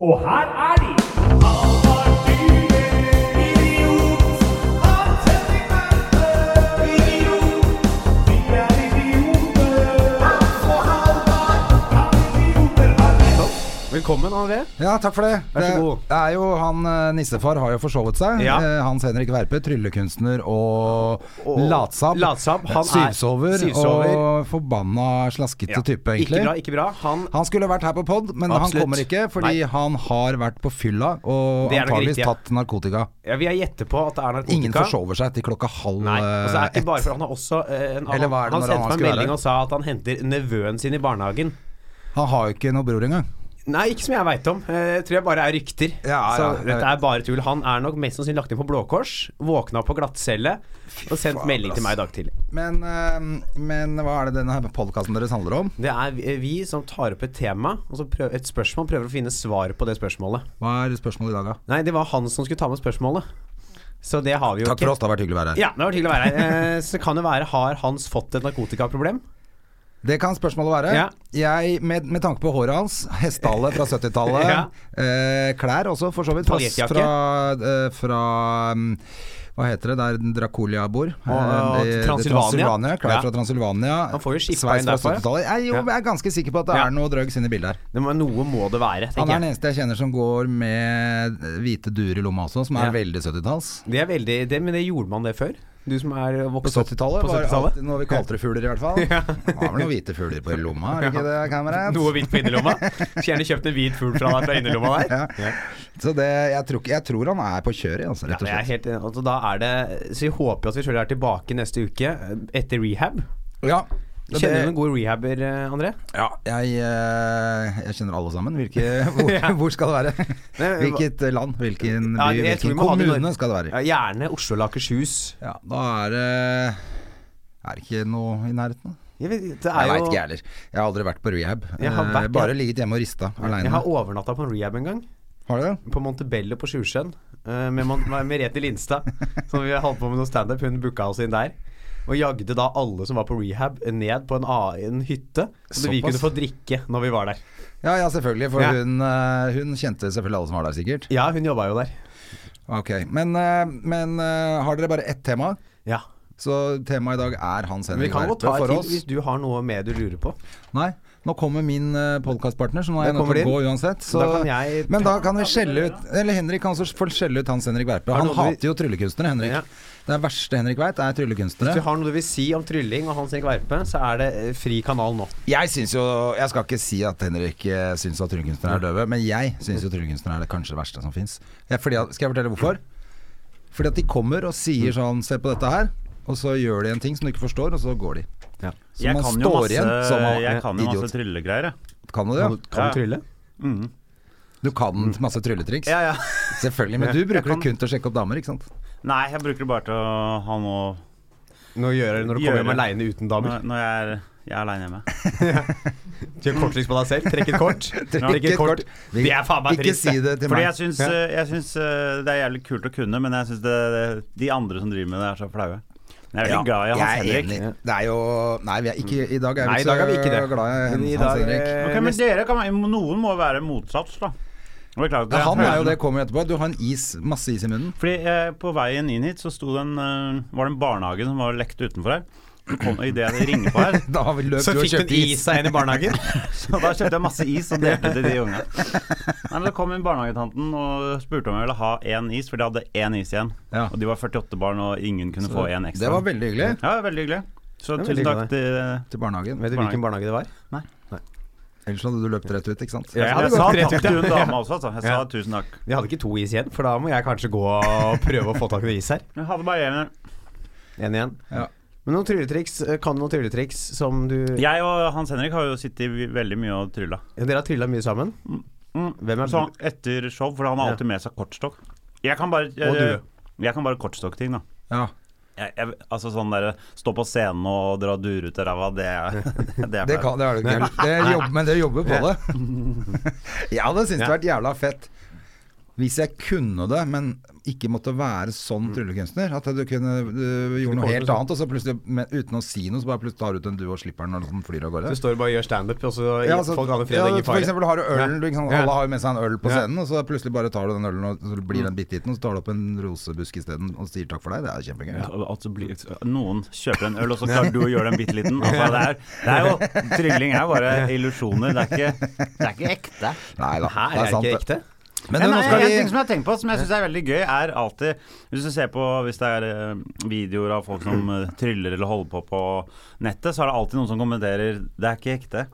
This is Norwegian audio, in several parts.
Og her er de! Velkommen, André. Ja, takk for det. Vær så det god. det er jo Han eh, nissefar har jo forsovet seg. Ja. Eh, Hans Henrik Verpe, tryllekunstner og, Og- latsabb. latsabb, han er- syvsover, og forbanna slaskete Ja, type, egentlig. Ikke bra, ikke bra. Han Han skulle vært her på pod, men han kommer ikke fordi Nei. han har vært på fylla og antageligvis tatt narkotika. ja, Vi har gjettet på at det er narkotika. Ingen forsover seg til klokka halv Nei, og så er det eh, ikke bare for han har også en, det Han sendte meg en melding og sa at han henter nevøen sin i barnehagen. Han har jo ikke noe bror engang. Nei, ikke som jeg veit om. Eh, Jeg tror jeg bare er rykter. Ja, så ja, dette er bare tull. Han er nok mest sannsynlig lagt inn på Blå Kors, våkna på glattcelle og sendt faen, melding til meg i dag tidlig. Men, eh, men hva er det denne podkasten deres handler om? Det er vi, som tar opp et tema, og så prøv, et spørsmål, prøver å finne svar på det spørsmålet. Hva er spørsmålet i dag, da? Nei, det var han som skulle ta med spørsmålet. Så det har vi jo Takk ikke. for oss, det har vært hyggelig å være her. Ja, det var hyggelig å være her. Eh, Så kan det være Har Hans fått et narkotikaproblem? Det kan spørsmålet være. Ja. Jeg, med, med tanke på håret hans, hestehale fra 70-tallet, Ja. eh, klær også, for så vidt. Fra, eh, fra mm, Hva heter det der Draculia bor? Og- Eh, det- Transylvania. Klær Ja. fra Transylvania. Han får jo skippa inn fra derfra. 70-tallet. Jeg, jo, jeg er ganske sikker på at det Ja. er noe drøgs inni bildet her. Det må, noe må det være, Han er den eneste jeg kjenner som går med hvite duer i lomma også, som er Ja. veldig 70-talls. Det er veldig det, Men det gjorde man det før? Du som er vokst opp 70-tallet på var 70-tallet? alltid noe vi kalte det fugler, i hvert fall. Ja. Har vel noen hvite fugler på lomma, er det ikke det, kamerat? Noe hvitt på innerlomma? Skulle gjerne kjøpt en hvit fugl fra deg fra innerlomma der. Ja. Så det, jeg, tror, jeg tror han er på kjøret, altså, rett og jeg er helt. Altså, da er det Så vi håper at vi selv er tilbake neste uke eh, etter rehab. Ja, Kjenner du noen gode rehaber, eh, André? ja jeg, eh, jeg kjenner alle sammen. Hvilke, hvor, Ja. hvor skal det være? Hvilket land, hvilken by, ja, hvilken kommune skal det være? Ja, gjerne Oslo eller Akershus. Ja, da er det Er det ikke noe i nærheten? Jeg vet, det Jeg er veit jo ikke, jeg heller. Jeg har aldri vært på rehab. Jeg har Eh, vært- Bare ligget hjemme og rista aleine. Jeg har overnatta på en rehab en gang. Har du det? På Montebello på Sjusjøen. eh, med Merete Lindstad. Som vi holdt på med noe standup. Hun booka oss inn der. Og jagde da alle som var på rehab, ned på en, en hytte. Så vi kunne få drikke når vi var der. Ja, ja, selvfølgelig. For Ja. hun, eh, hun kjente selvfølgelig alle som var der, sikkert. Ja, hun jobba jo der. Ok, Men, eh, men eh, har dere bare ett tema? Ja. Så temaet i dag er Hans Henrik Verpe for oss. hvis du har noe med du lurer på. Nei, nå kommer min podkastpartner, så nå er jeg nødt til å gå uansett. Så, Da jeg men da kan vi skjelle ut Eller Henrik kan også få skjelle ut Hans Henrik Verpe. Han hater jo tryllekunstnere, Henrik. Ja. Det verste Henrik veit, er tryllekunstnere. Hvis du har noe du vil si om trylling og Hans Erik Verpe, så er det eh, fri kanal nå. Jeg syns jo Jeg skal ikke si at Henrik uh, syns at tryllekunstnere er døve, men jeg syns jo tryllekunstnere er det kanskje det verste som fins. Skal jeg fortelle hvorfor? Fordi at de kommer og sier sånn Se på dette her. Og så gjør de en ting som du ikke forstår, og så går de. Ja. Så Jeg man kan jo står masse, igjen som jeg kan jo idiot. masse tryllegreier, jeg. Kan du det? Kan Ja? du, kan Ja. du trylle? Mm. Du kan masse trylletriks? Ja, ja. Selvfølgelig. Men du bruker det kun til å sjekke opp damer, ikke sant? Nei, jeg bruker det bare til å ha noe Nå gjør det når du kommer hjem aleine uten damer. når, når jeg er, jeg er aleine hjemme. Kjør korttriks på deg selv. Trekk et kort. Trekk et kort. Det er faen meg Ikke si det til Fordi meg. jeg syns, eh, jeg syns eh, det er jævlig kult å kunne, men jeg syns det, det, de andre som driver med det, er så flaue. Jeg er veldig glad i Hans jeg er Henrik. enig. Det er jo Nei, vi er ikke, i dag er Nei, i dag er vi ikke så det. glad i Hans Henrik. Okay, men dere kan Noen må være motsats, da. Beklager. Ja, han er jo det, kommer etterpå. Du har en is, masse is i munnen. Fordi eh, På veien inn hit så en, eh, var det en barnehage som var lekt utenfor her. Og kom, i det jeg ringer på her, Da har vi løpt Så du fikk hun is seg inn i barnehagen. så da kjøpte jeg masse is og delte til de unge. Nei, men Så kom inn barnehagetanten og spurte om jeg ville ha én is, for de hadde én is igjen. Ja. Og de var 48 barn, og ingen kunne få én ekstra. Det var veldig hyggelig. Ja, veldig hyggelig. Så tusen takk til Til barnehagen. Vet du hvilken barnehage det var? Ellers hadde du løpt rett ut, ikke sant? Ja, jeg hadde Jeg sa rett takk ut, til ja. hun dama også, altså. Jeg sa Ja. tusen takk. Vi hadde ikke to is igjen, for da må jeg kanskje gå og prøve å få tak i is her. Jeg hadde bare en. En igjen. Ja. Men noen trylletriks, eh, kan du noen trylletriks som du. Jeg og Hans Henrik har jo sittet veldig mye og trylla. Dere har trylla mye sammen? Mm. Hvem er Så etter show, for han har alltid med seg kortstokk. Jeg kan bare du. Jeg kan bare kortstokkting, da. Ja. Jeg, jeg, altså sånn der Stå på scenen og dra dure ut av ræva, det, det, Det, kan, det er det ikke. Det jobber, men dere jobber på det. Jeg hadde syntes det vært jævla fett Hvis jeg kunne det, men ikke måtte være sånn tryllekunstner At du kunne du gjorde noe helt annet, og så plutselig, men, uten å si noe, så bare plutselig tar du ut en due og slipper den når den flyr av gårde. Du står og bare gjør standup, og så Ja, altså, folk har ja, fred og ingen for fare. eksempel har du ølen, du, ikke sant, alle har jo med seg en øl på scenen, og så plutselig bare tar du den ølen, og så blir den bitte liten, og så tar du opp en rosebusk isteden og sier takk for deg. Det er kjempegøy. Ja, altså noen kjøper en øl, og så klarer du å gjøre den bitte liten. Altså, det, er, det er jo Trylling er bare illusjoner. Det er ikke, det er ikke ekte. Nei da, det er er ikke ekte? Men nei, skal en ting som jeg har tenkt på, som jeg syns er veldig gøy, er alltid Hvis du ser på Hvis det er eh, videoer av folk som eh, tryller eller holder på på nettet, så er det alltid noen som kommenterer 'det er ikke ekte'.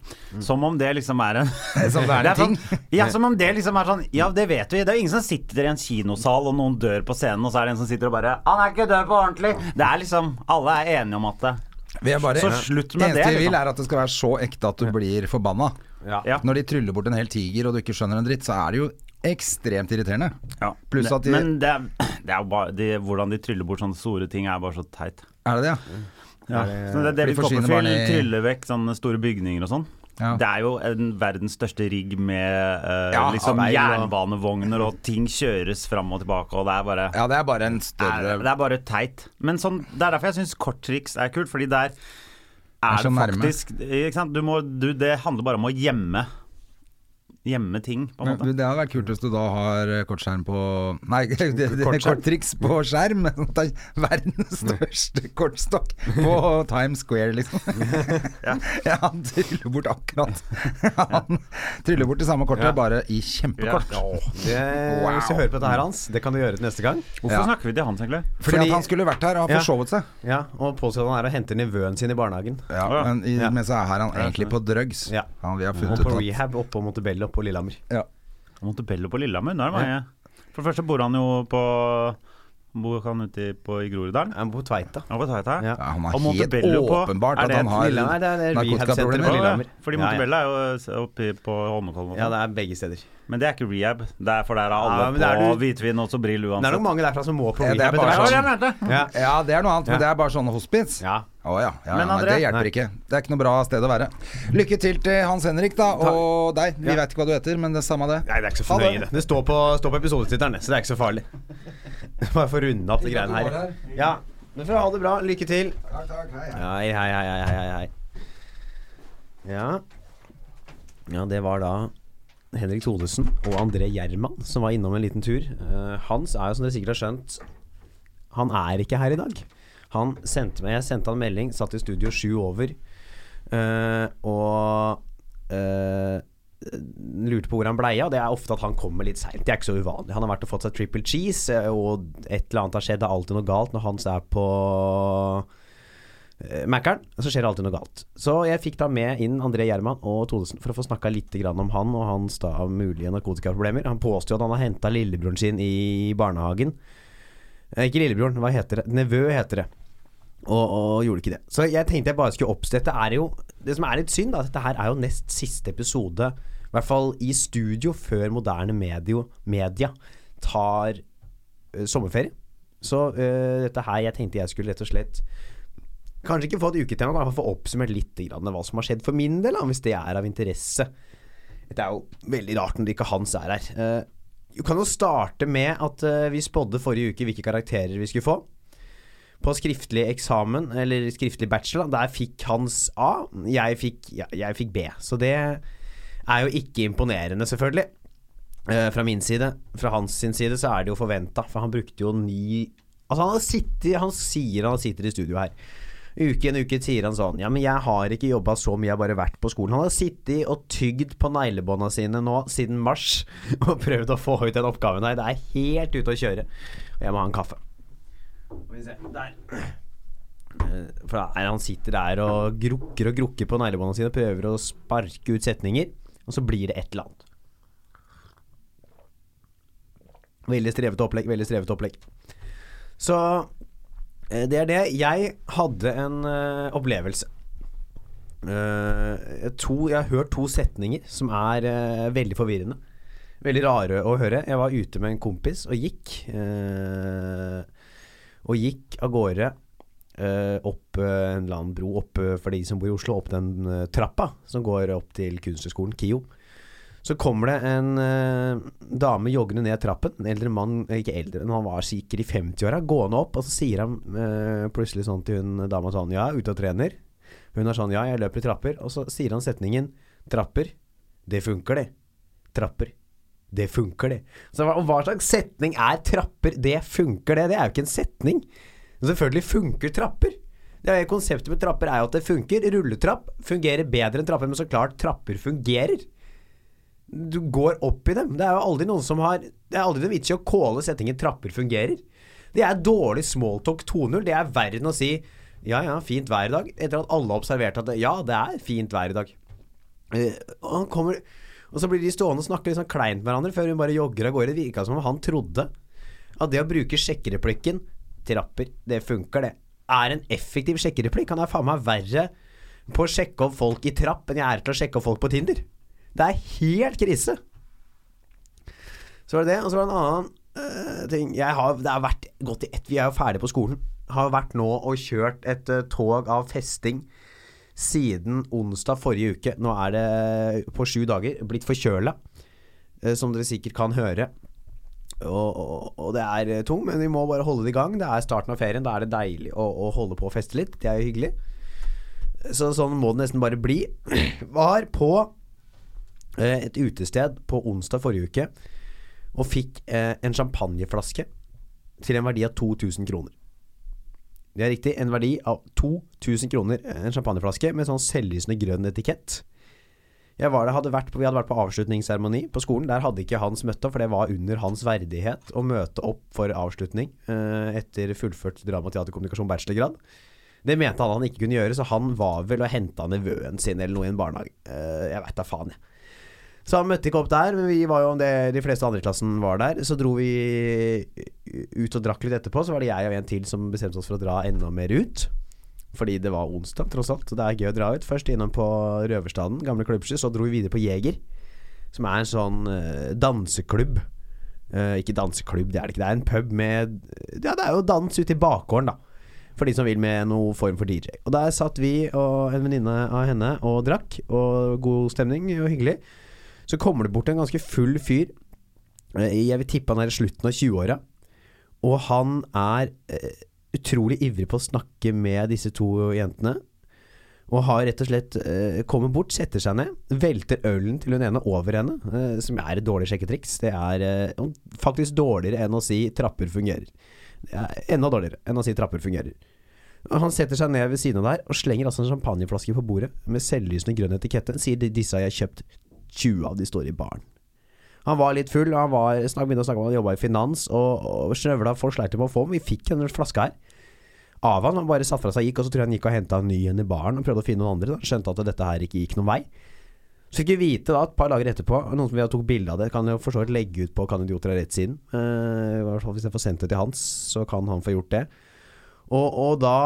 Som om det liksom er en Som det er en ting. Sånn, ja, som om det liksom er sånn Ja, det vet vi. Det er jo ingen som sitter i en kinosal og noen dør på scenen, og så er det en som sitter og bare 'Han er ikke død på ordentlig'. Det er liksom Alle er enige om at det Vi er bare, Så slutt med eneste det, vi vil liksom. er at det skal være så ekte at du blir forbanna. Ja. Ja. Når de tryller bort en hel tiger og du ikke skjønner en dritt, så er det jo ekstremt irriterende. ja. Pluss at de- Men det er, det er bare de, Hvordan de tryller bort sånne store ting, er bare så teit. Er det det, ja? Ja. det- Så det er David Copperfield i- tryller vekk sånne store bygninger og sånn. Ja. Det er jo en verdens største rigg med uh, Ja, liksom jernbanevogner, og ting kjøres fram og tilbake, og det er bare Ja, det er bare en er, større Det er bare teit. Men sånn, det er derfor jeg syns korttriks er kult, fordi der Er er det faktisk ikke sant? Du må, du, Det handler bare om å gjemme Gjemme ting, på en måte. Men, Det hadde vært kult hvis du da har eh, kortskjerm på Nei, det, det, korttriks på skjerm. Verdens største kortstokk på Times Square, liksom. Ja. Ja, han tryller bort akkurat Han tryller bort det samme kortet, Ja. bare i kjempekort. Det, Hvis du hører på dette her, Hans, det kan du gjøre til neste gang. Hvorfor Ja. snakker vi til Hans, egentlig? Fordi, Fordi- at han skulle vært her og har Ja. forsovet seg. Ja, Og påstår han er og henter nevøen sin i barnehagen. Ja, Ja. men, i, Ja. mens så er her han egentlig på drugs. Ja. Han, vi har Og funnet på ut at rehab oppå Montebello på Lillehammer. ja. Montebello på Lillehammer, nå er det mange. For det første bor han jo på Bor han ute på, i Groruddalen? Han bor på Tveita. Han, på Tveita. Ja. Ja, han har Og helt på- åpenbart er at han har narkotikaproblemer. er- er Ja, ja. Fordi Ja, ja. Er jo oppe på Holmenkollen. Ja, sånn. det er begge steder. Men det er ikke rehab. Det er for der er alle Ja, er på du- hvitvin og brill uansett. Det er nok mange derfra som må på Ja, det er rehab. bare Det var hvert. det jeg mente. Ja. Ja, det er noe annet, men det er bare sånne hospits. ja. Å ja. ja Men nei, det hjelper Nei. ikke. Det er ikke noe bra sted å være. Lykke til til Hans Henrik, da, og deg. Vi Ja. vet ikke hva du heter, men det er samme det. Nei, det er ikke så det. det. Det står på, står på episodetittelen, så det er ikke så farlig. Bare for å runde opp de greiene her. Ja. Men får ha det bra. Lykke til. Takk, takk, hei, hei. Hei, hei, hei, hei. Ja. Ja, det var da Henrik Thodesen og André Gjerman som var innom en liten tur. Uh, Hans er jo, som dere sikkert har skjønt, han er ikke her i dag. Han sendte meg, Jeg sendte han melding, satt i studio sju over, uh, og eh, lurte på hvor han blei av. Det er ofte at han kommer litt seint. Det er ikke så uvanlig. Han har vært og fått seg triple cheese, eh, og et eller annet har skjedd. Det er alltid noe galt når Hans er på Mackeren Mækkern, så skjer det alltid noe galt. Så jeg fikk da med inn André Gjerman og Todesen for å få snakka litt om han og hans da mulige narkotikaproblemer. Han påstår at han har henta lillebroren sin i barnehagen. Eh, ikke lillebroren, hva heter det? Nevø heter det. Og, og gjorde ikke det. Så jeg tenkte jeg bare skulle oppstette er jo Det som er litt synd, da, dette her er jo nest siste episode, i hvert fall i studio, før moderne medio, media tar uh, sommerferie. Så uh, dette her Jeg tenkte jeg skulle rett og slett Kanskje ikke få et uketema, men få oppsummert litt grann hva som har skjedd for min del, hvis det er av interesse. Det er jo veldig rart når ikke Hans er her. Uh, vi kan jo starte med at uh, vi spådde forrige uke hvilke karakterer vi skulle få. På skriftlig eksamen, eller skriftlig bachelor, der fikk Hans A. Jeg fikk, ja, jeg fikk B. Så det er jo ikke imponerende, selvfølgelig. Eh, fra min side. Fra hans sin side så er det jo forventa, for han brukte jo ni Altså, han sittet Han sier han sitter i studio her. Uke en uke sier han sånn Ja, men jeg har ikke jobba så mye, jeg har bare vært på skolen. Han har sittet og tygd på neglebånda sine nå siden mars og prøvd å få ut den oppgaven her. Det er helt ute å kjøre. Og jeg må ha en kaffe. Skal vi se Der. Eh, For da er han sitter der og grukker og grukker på neglebånda sine, prøver å sparke ut setninger, og så blir det et eller annet. Veldig strevete opplegg, veldig strevete opplegg. Så eh, det er det. Jeg hadde en uh, opplevelse. Uh, to, jeg har hørt to setninger som er uh, veldig forvirrende. Veldig rare å høre. Jeg var ute med en kompis og gikk. eh, og gikk av gårde eh, opp uh, en eller annen bro opp uh, for de som bor i Oslo, opp den trappa som går opp til Kunsthøgskolen, KIO. Så kommer det en dame joggende ned trappen. En eldre mann, ikke eldre, men han var sikkert i 50-åra, gående opp. Og så sier han plutselig sånn til hun dama sånn Ja, ute og trener. Hun er sånn Ja, jeg løper i trapper. Og så sier han setningen Trapper, det funker, det. Trapper. Det funker, det. Så hva, hva slags setning er trapper? Det funker, det. Det er jo ikke en setning. Selvfølgelig funker trapper. Det er Konseptet med trapper er jo at det funker. Rulletrapp fungerer bedre enn trapper, men så klart, trapper fungerer. Du går opp i dem. Det er jo aldri noen som har Det er aldri noen vits i å kåle setningen 'trapper fungerer'. Det er dårlig smalltalk 2.0. Det er verre enn å si 'ja ja, fint vær i dag', etter at alle har observert at det, 'ja, det er fint vær i dag'. Eh, og han kommer Og så blir de stående og snakke litt sånn kleint med hverandre før hun bare jogger av gårde. Det virka som om han trodde at det å bruke sjekkereplikken 'trapper, det funker', det er en effektiv sjekkereplikk. Han er faen meg verre på å sjekke opp folk i trapp enn jeg er til å sjekke opp folk på Tinder. Det er helt krise. Så var det det, og så var det en annen uh, ting jeg har, Det har vært gått i ett Vi er jo ferdig på skolen. Har vært nå og kjørt et uh, tog av festing siden onsdag forrige uke. Nå er det på sju dager blitt forkjøla, uh, som dere sikkert kan høre. Og, og, og det er øh, tungt, men vi må bare holde det i gang. Det er starten av ferien. Da er det deilig å, å holde på og feste litt. Det er jo hyggelig. Så sånn må det nesten bare bli. Var på eh, et utested på onsdag forrige uke og fikk eh, en champagneflaske til en verdi av 2000 kroner. Det er riktig, en verdi av 2000 kroner. eh, En champagneflaske med sånn selvlysende grønn etikett. Jeg var hadde vært på, vi hadde vært på avslutningsseremoni på skolen. Der hadde ikke Hans møtt opp, for det var under hans verdighet å møte opp for avslutning eh, etter fullført drama, teater, kommunikasjon, bachelorgrad. Det mente han han ikke kunne gjøre, så han var vel og henta nevøen sin eller noe i en barnehage. Eh, jeg veit da faen, jeg. Så han møtte ikke opp der, men vi var jo det, de fleste andre klassen var der. Så dro vi ut og drakk litt etterpå. Så var det jeg og en til som bestemte oss for å dra enda mer ut. Fordi det var onsdag, tross alt. Så det er gøy å dra ut. Først innom på Røverstaden, gamle klubbsky. Så dro vi videre på Jeger, som er en sånn uh, danseklubb. Uh, ikke danseklubb, det er det ikke. Det er en pub med Ja, det er jo dans ute i bakgården, da. For de som vil med noe form for DJ. Og der satt vi og en venninne av henne og drakk, og god stemning og hyggelig. Så kommer det bort en ganske full fyr. Eh, Jeg vil tippe han er i slutten av 20-åra. Og han er eh, utrolig ivrig på å snakke med disse to jentene. Og har rett og slett eh, kommer bort, setter seg ned, velter ølen til hun ene over henne. Eh, som er et dårlig sjekketriks. Det er eh, faktisk dårligere enn å si 'trapper fungerer'. Det enda dårligere enn å si 'trapper fungerer'. Og Han setter seg ned ved siden av der og slenger altså en champagneflaske på bordet med selvlysende grønn etikette. Sier disse har jeg kjøpt 20 av de står i baren. Han var litt full, han var, snak, begynte å snakke om han jobba i finans, og, og snøvla folk sleit med å få, men vi fikk en flaske her. Av han, han bare satt fra seg gikk, og så tror jeg han gikk og henta en ny en i baren og prøvde å finne noen andre. Da. Skjønte at dette her ikke gikk noen vei. Så fikk vi vite da, et par dager etterpå, noen som vi tok bilde av det, kan jo for så vidt legge ut på Kan idioter ha rett-siden. Eh, i hvert fall hvis jeg får sendt det til Hans, så kan han få gjort det. Og, og da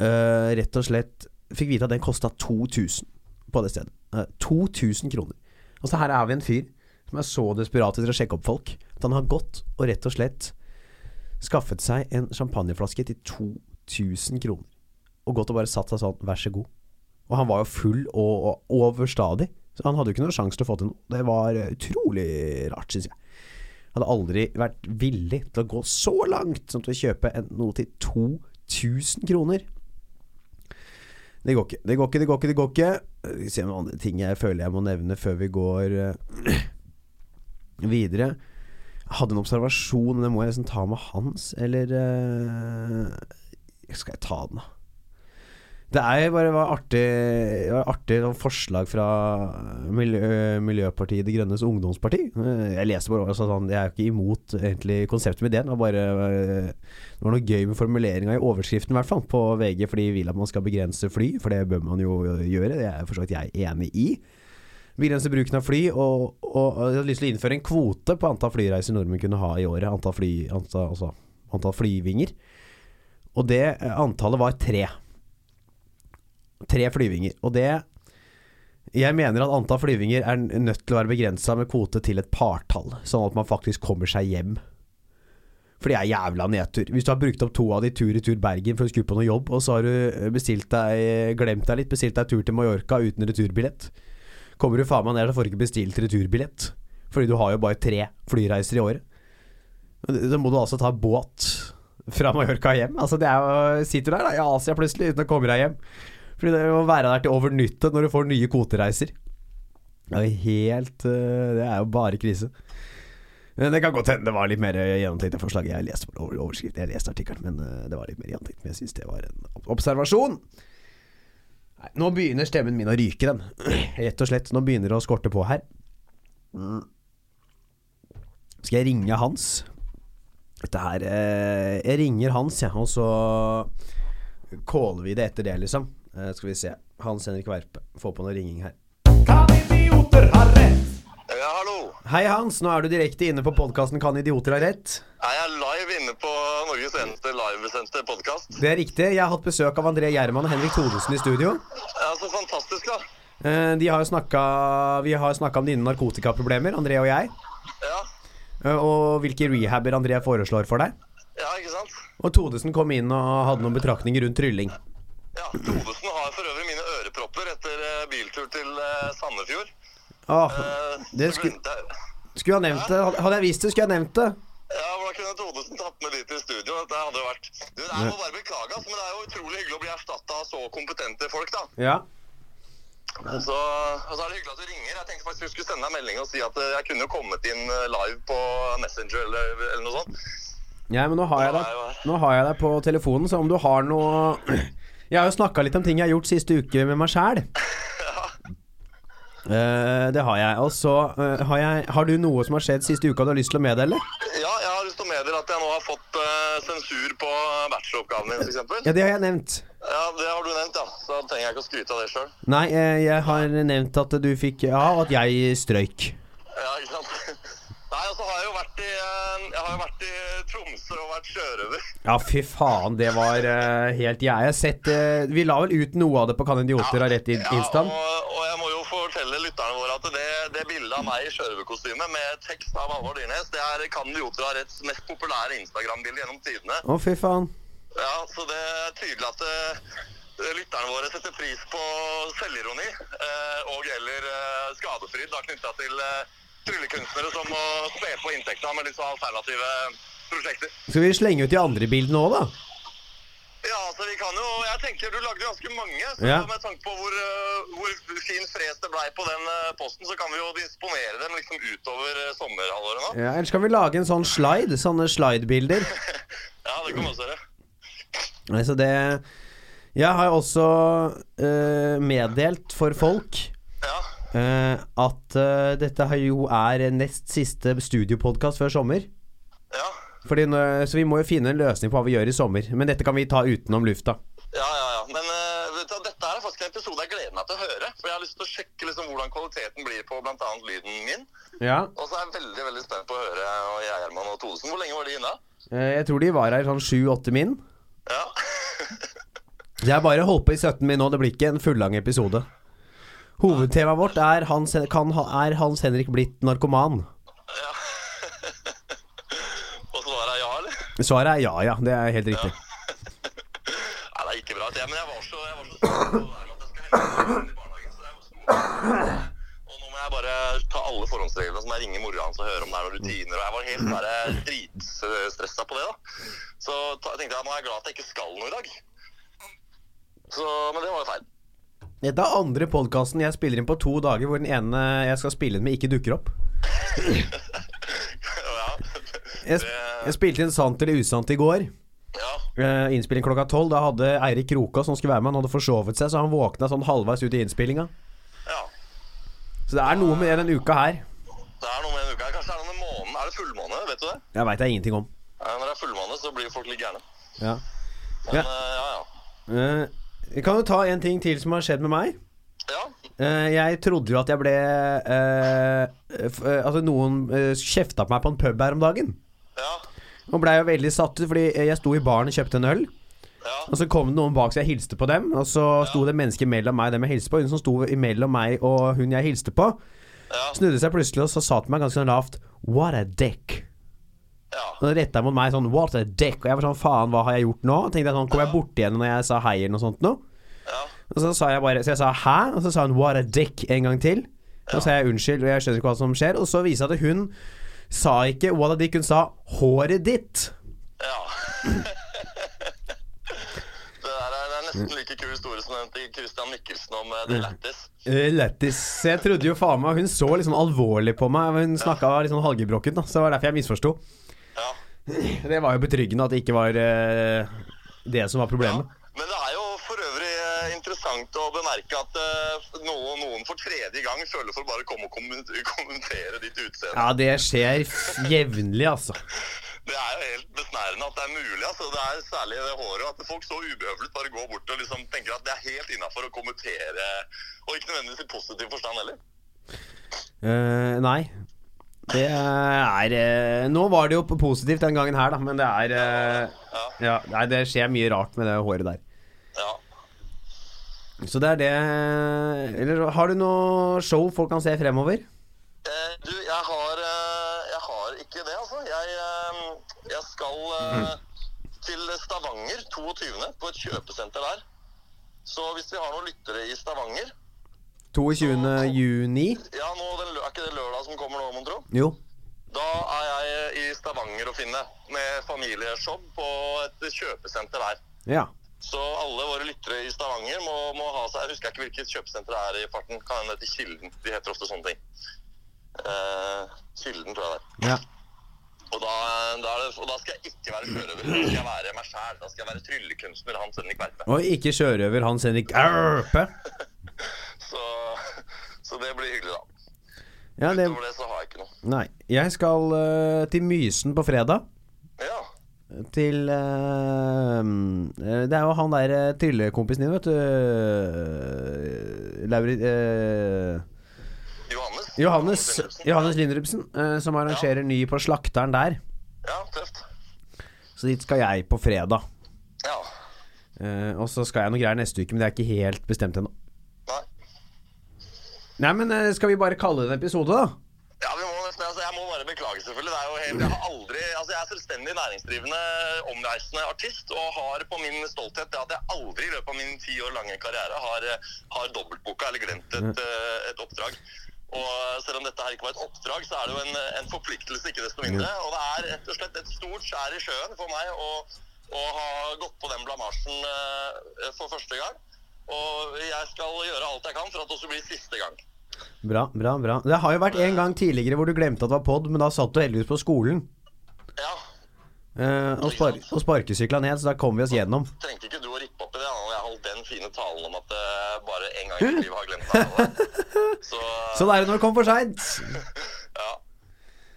eh, rett og slett fikk vite at den kosta 2000 på det stedet. Eh, 2000 kroner. Altså her er vi en fyr som er så desperat etter å sjekke opp folk at han har gått og rett og slett skaffet seg en champagneflaske til 2000 kroner. Og gått og bare satt seg sånn, vær så god. Og han var jo full og, og overstadig. Så han hadde jo ikke noen sjanse til å få til noe. Det var eh, utrolig rart, syns jeg. Han hadde aldri vært villig til å gå så langt som til å kjøpe noe til 2000 kroner. Det går ikke, det går ikke, det går ikke. det går ikke Vi ser se om andre ting jeg føler jeg må nevne før vi går eh, videre. Hadde en observasjon, det må jeg liksom ta med Hans, eller uh, Skal jeg ta den, da? Det er bare var artig, var artig forslag fra Miljø, Miljøpartiet De Grønnes ungdomsparti. Jeg leste bare også sånn Jeg er ikke imot egentlig konseptet med ideen. Det var bare Det var noe gøy med formuleringa i overskriften, i hvert fall, på VG, fordi de vil at man skal begrense fly, for det bør man jo gjøre. Det er for så vidt jeg enig i. Begrense bruken av fly, og, og jeg hadde lyst til å innføre en kvote på antall flyreiser nordmenn kunne ha i året. Antall, fly, antall, altså, antall flyvinger. Og det eh, antallet var tre. Tre flyvinger. Og det Jeg mener at antall flyvinger er nødt til å være begrensa med kvote til et partall, sånn at man faktisk kommer seg hjem. For det er jævla nedtur. Hvis du har brukt opp to av de tur i tur Bergen for å skulle på noe jobb, og så har du bestilt deg, glemt deg litt, bestilt deg tur til Mallorca uten returbillett. Kommer du faen meg ned, så får du ikke bestilt returbillett. Fordi du har jo bare tre flyreiser i året. Da må du altså ta båt fra Mallorca hjem. Altså det er jo Sitter der da i Asia plutselig uten å komme deg hjem. Fordi det må være der til over nyttår når du får nye kvotereiser. Det er jo helt øh, Det er jo bare krise. Men det kan godt hende det var litt mer gjennomtenkt det forslaget. Jeg leste bare overskriften, jeg leste artikkelen, men øh, det var litt mer gjennomtenkt. Men jeg syns det var en observasjon. Nei, nå begynner stemmen min å ryke, den. Rett og slett. Nå begynner det å skorte på her. Skal jeg ringe Hans? Dette her eh, Jeg ringer Hans, jeg, og så caller vi det etter det, liksom. Eh, skal vi se. Hans Henrik Verpe. Få på noe ringing her. Kan idioter ha rett? Ja, hallo. Hei, Hans. Nå er du direkte inne på podkasten Kan idioter ha rett? Er jeg live inne på Norges eneste livesendte podkast? Det er riktig. Jeg har hatt besøk av André Gjerman og Henrik Thodesen i studio. Ja, så fantastisk, da. Eh, de har jo snakka Vi har snakka om dine narkotikaproblemer, André og jeg. Ja, Eh, og hvilke rehaber André foreslår for deg. ja ikke sant? Og Thodesen kom inn og hadde noen betraktninger rundt trylling. Ja, Thodesen har for øvrig mine ørepropper etter eh, biltur til Sandefjord. Eh, det skulle, skulle jeg nevnt det. Hadde jeg visst det, skulle jeg nevnt det. Kunne Thodesen tatt med dit i studio? Det hadde jo vært Du, det er må bare beklage, men det er jo utrolig hyggelig å bli erstatta av så kompetente folk, da. Ja. Så, og så er det hyggelig at du ringer. Jeg tenkte faktisk du skulle sende deg melding og si at eh, jeg kunne jo kommet inn eh, live på Messenger eller, eller noe sånt. ja, men nå har, jeg deg, nå har jeg deg på telefonen, så om du har noe Jeg har jo snakka litt om ting jeg har gjort siste uke med meg sjæl. det har jeg. Og så uh, har Har du noe som har skjedd siste uka du har lyst til å meddele? Ja, å meddele at jeg nå har fått uh, sensur på bacheloroppgaven din, f.eks. Ja, det har jeg nevnt. Ja, det har du nevnt, ja. Så trenger jeg ikke å skryte av det sjøl. Nei, eh, jeg har nevnt at du fikk Ja, og at jeg strøyk. Ja, ikke sant? Nei, og så har jeg jo vært i eh, Jeg har jo vært i Tromsø og vært sjørøver. Ja, fy faen, det var uh, helt Jeg har sett uh, Vi la vel ut noe av det på Kan idioter ha rett i Ja, og, og jeg må jo fortelle lytterne våre at det, det bildet av meg i sjørøverkostyme med tekst av Halvor Dyrnes, det er Kan ha retts mest populære Instagram-bilde gjennom tidene. Å, fy faen. Ja, så det er tydelig at eh, lytterne våre setter pris på selvironi eh, og eller eh, skadefryd da knytta til tryllekunstnere som må spe på inntekta med sånn alternative prosjekter. Skal vi slenge ut de andre bildene òg, da? Ja, altså vi kan jo Jeg tenker du lagde ganske mange. Så Ja. med tanke på hvor, eh, hvor fin fres det blei på den eh, posten, så kan vi jo disponere dem liksom utover eh, sommerhalvåret nå. Ja, Ellers kan vi lage en sånn slide. Sånne slide-bilder. Ja, det kan vi også gjøre. Nei, så det Jeg har også uh, meddelt for folk Ja. uh, at uh, dette jo er nest siste studiopodkast før sommer. Ja. Fordi så vi må jo finne en løsning på hva vi gjør i sommer. Men dette kan vi ta utenom lufta. Ja, ja, ja. Men uh, du, dette er faktisk en episode jeg gleder meg til å høre. For jeg har lyst til å sjekke liksom, hvordan kvaliteten blir på bl.a. lyden min. Ja. Og så er jeg veldig veldig spent på å høre og jeg, Herman og Thodesen. Hvor lenge var de inne? Uh, jeg tror de var her sånn sju-åtte min. Ja. Jeg bare holdt på i 17 min nå. Det blir ikke en fullang episode. Hovedtemaet vårt er Hans, kan, er Hans Henrik blitt narkoman? og svaret er ja, eller? Svaret er ja, ja. Det er helt riktig. Nei, det ikke bra. Det, men jeg var så jeg var så det med at jeg skal hente i barnehagen. Så jeg var jeg bare ta alle forhåndsreglene, så må jeg ringe mora hans og høre om det er noen rutiner. Og jeg var helt bare dritstressa på det, da. Så ta, tenkte jeg nå er jeg glad at jeg ikke skal noe i dag. Så, men det var jo feil. Dette er andre podkasten jeg spiller inn på to dager, hvor den ene jeg skal spille inn med, ikke dukker opp. Jeg, jeg spilte inn sant eller usant i går. ja. Eh, innspilling klokka tolv. Da hadde Eirik Kroka, som skulle være med, han hadde forsovet seg, så han våkna sånn halvveis ut i innspillinga. ja. Så det er noe med den uka her. Det er noe med en uka her. Kanskje det er noe med månen. Er det fullmåne? Vet du det? Jeg veit jeg ingenting om. Ja, når det er fullmåne, så blir folk litt gærne. Ja. Men Ja. eh, ja, ja. Eh, kan du ta en ting til som har skjedd med meg. Ja, Eh, jeg trodde jo at jeg ble eh, eh, Altså, noen uh, kjefta på meg på en pub her om dagen. ja, Og blei jo veldig satt ut, fordi jeg sto i baren og kjøpte en øl. ja. Og så kom det noen bak, så jeg hilste på dem. Og så sto det mennesker mellom meg og dem jeg hilste på. Hun som sto mellom meg og hun jeg hilste på, ja. snudde seg plutselig og så sa til meg ganske sånn lavt What a dick. ja. Og retta mot meg sånn What a dick. Og jeg var sånn Faen, hva har jeg gjort nå? Tenkte jeg sånn Kom jeg borti henne når jeg sa hei eller noe sånt nå? ja. Og så sa jeg bare Så jeg sa hæ? Og så sa hun what a dick en gang til. Og Så sa jeg unnskyld, og jeg skjønner ikke hva som skjer. Og så viser det at hun sa ikke what a dick, hun sa 'håret ditt'. Ja. det der er, det er nesten like kul historie som den til Christian Mikkelsen om The det Lattis. Eh, Lættis. Så Jeg trodde jo faen meg Hun så sånn alvorlig på meg. Hun snakka litt sånn halvgebrokken, da. Så det var derfor jeg misforsto. Ja. Det var jo betryggende at det ikke var eh, det som var problemet. Men det er jo for øvrig eh, interessant å bemerke at eh, noen, noen for tredje gang føler for å bare komme og kommentere ditt utseende. Ja, det skjer jevnlig, altså. Det er jo helt besnærende at det er mulig. altså. Det er særlig det håret. At folk så ubehøvlet bare går bort og liksom tenker at det er helt innafor å kommentere. Og ikke nødvendigvis i positiv forstand heller. Uh, nei. Det er uh, Nå var det jo positivt den gangen her, da, men det er eh, Ja. Ja, nei, det skjer mye rart med det håret der. Så det er det Eller har du noe show folk kan se fremover? Eh, du, jeg har, eh, jeg har ikke det, altså. Jeg, eh, jeg skal mm. til Stavanger 22. på et kjøpesenter der. Så hvis vi har noen lyttere i Stavanger 22. juni? Ja, nå, den, Er ikke det lørdag som kommer nå, mon tro? Jo. Da er jeg i Stavanger å finne med familieshow på et kjøpesenter der. Ja. Så alle våre lyttere i Stavanger må, må ha seg Jeg husker ikke hvilket kjøpesenter det er i farten. Kan hende det heter Kilden. De heter ofte sånne ting. Eh, Kilden, tror jeg det er. ja. Og da, da, det, og da skal jeg ikke være sjørøver. Da skal jeg være meg sjæl. Da skal jeg være tryllekunstner Hans Henrik Verpe. Og ikke sjørøver Hans Henrik Erpe. Så, så det blir hyggelig, da. Ja, det Utover det så har jeg ikke noe. Nei. Jeg skal uh, til Mysen på fredag. Ja. Til eh, eh, Det er jo han der uh, tryllekompisen din, vet du. Uh, Lauri eh, Johannes? Johannes. Johannes Lindrupsen, uh, som arrangerer ny på Slakteren der. Ja, tøft. Så dit skal jeg på fredag. Ja. Eh, og så skal jeg noe greier neste uke, men det er ikke helt bestemt ennå. Nei. Nei, men eh, skal vi bare kalle det en episode, da? Ja, vi må nesten, altså Jeg må bare beklage, selvfølgelig. Helt, jeg har aldri Altså jeg er selvstendig næringsdrivende, omreisende artist, og har på min stolthet det at jeg aldri i løpet av min ti år lange karriere har, har dobbeltboka eller glemt et, eh, et oppdrag. Og selv om dette her ikke var et oppdrag, så er det jo en, en forpliktelse, ikke desto mindre. Og det er rett og slett et stort skjær i sjøen for meg å, å ha gått på den blamasjen eh, for første gang. Og jeg skal gjøre alt jeg kan for at det også blir siste gang. Bra, bra, bra. Det har jo vært en gang tidligere hvor du glemte at det var pod, men da satt du heldigvis på skolen. Ja, Eh, og, spar og sparkesykla ned, så da kom vi oss gjennom. trengte ikke du å rippe opp i det når jeg holdt den fine talen om at uh, bare en gang i livet har glemt det. Så Sånn er det når det kommer for seint. ja.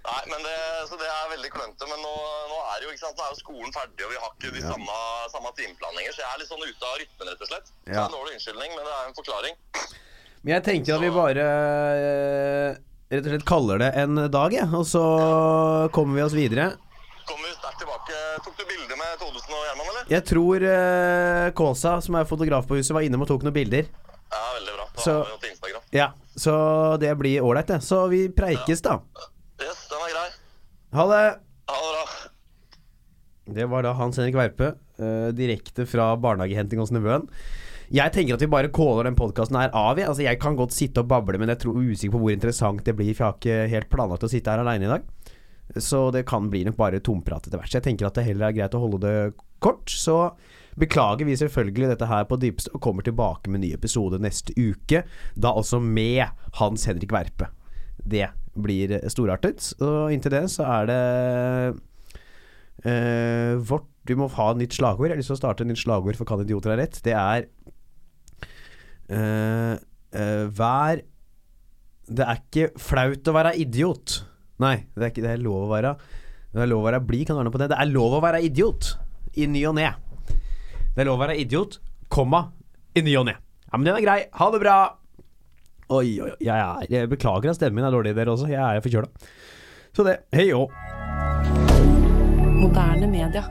Nei, men det, så det er veldig klønete. Men nå, nå er jo ikke sant, nå er jo skolen ferdig, og vi har ikke de samme, samme timeplaner lenger. Så jeg er litt sånn ute av rytmen, rett og slett. Så det er en dårlig unnskyldning, men det er en forklaring. Men jeg tenker at vi bare eh, rett og slett kaller det en dag, jeg. Og så kommer vi oss videre. Kommer vi sterkt tilbake. Tok du bilde med Thodesen og Gjerman, eller? Jeg tror uh, Kåsa, som er fotograf på huset, var innom og tok noen bilder. Ja, veldig bra. Da Så- har vi jo til Instagram. Ja, Så det blir ålreit, det. Så vi preikes, da. Yes, den er grei. Ha det! Ha det bra. Det var da Hans Henrik Verpe, uh, direkte fra barnehagehenting hos nevøen. Jeg tenker at vi bare caller den podkasten her av. jeg. Altså, jeg kan godt sitte og bable, men jeg tror usikker på hvor interessant det blir, for jeg har ikke helt planlagt å sitte her aleine i dag. Så det kan bli nok bare tomprat etter hvert. Så jeg tenker at det heller er greit å holde det kort. Så beklager vi selvfølgelig dette her på dypeste, og kommer tilbake med ny episode neste uke. Da også med Hans Henrik Verpe. Det blir storartet. Og inntil det så er det eh, vårt Vi må ha et nytt slagord. Jeg har lyst til å starte et nytt slagord for Kan idioter ha rett. Det er eh, uh, Vær Det er ikke flaut å være idiot. Nei, det er ikke det er lov å være Det er lov å være blid, kan være noe på det. Det er lov å være idiot i ny og ne. Det er lov å være idiot, komma, i ny og ne. Ja, men den er grei. Ha det bra. Oi, oi. Jeg, er, jeg beklager at stemmen min er dårlig, dere også. Jeg er forkjøla. Så det. Hei òg. Moderne media.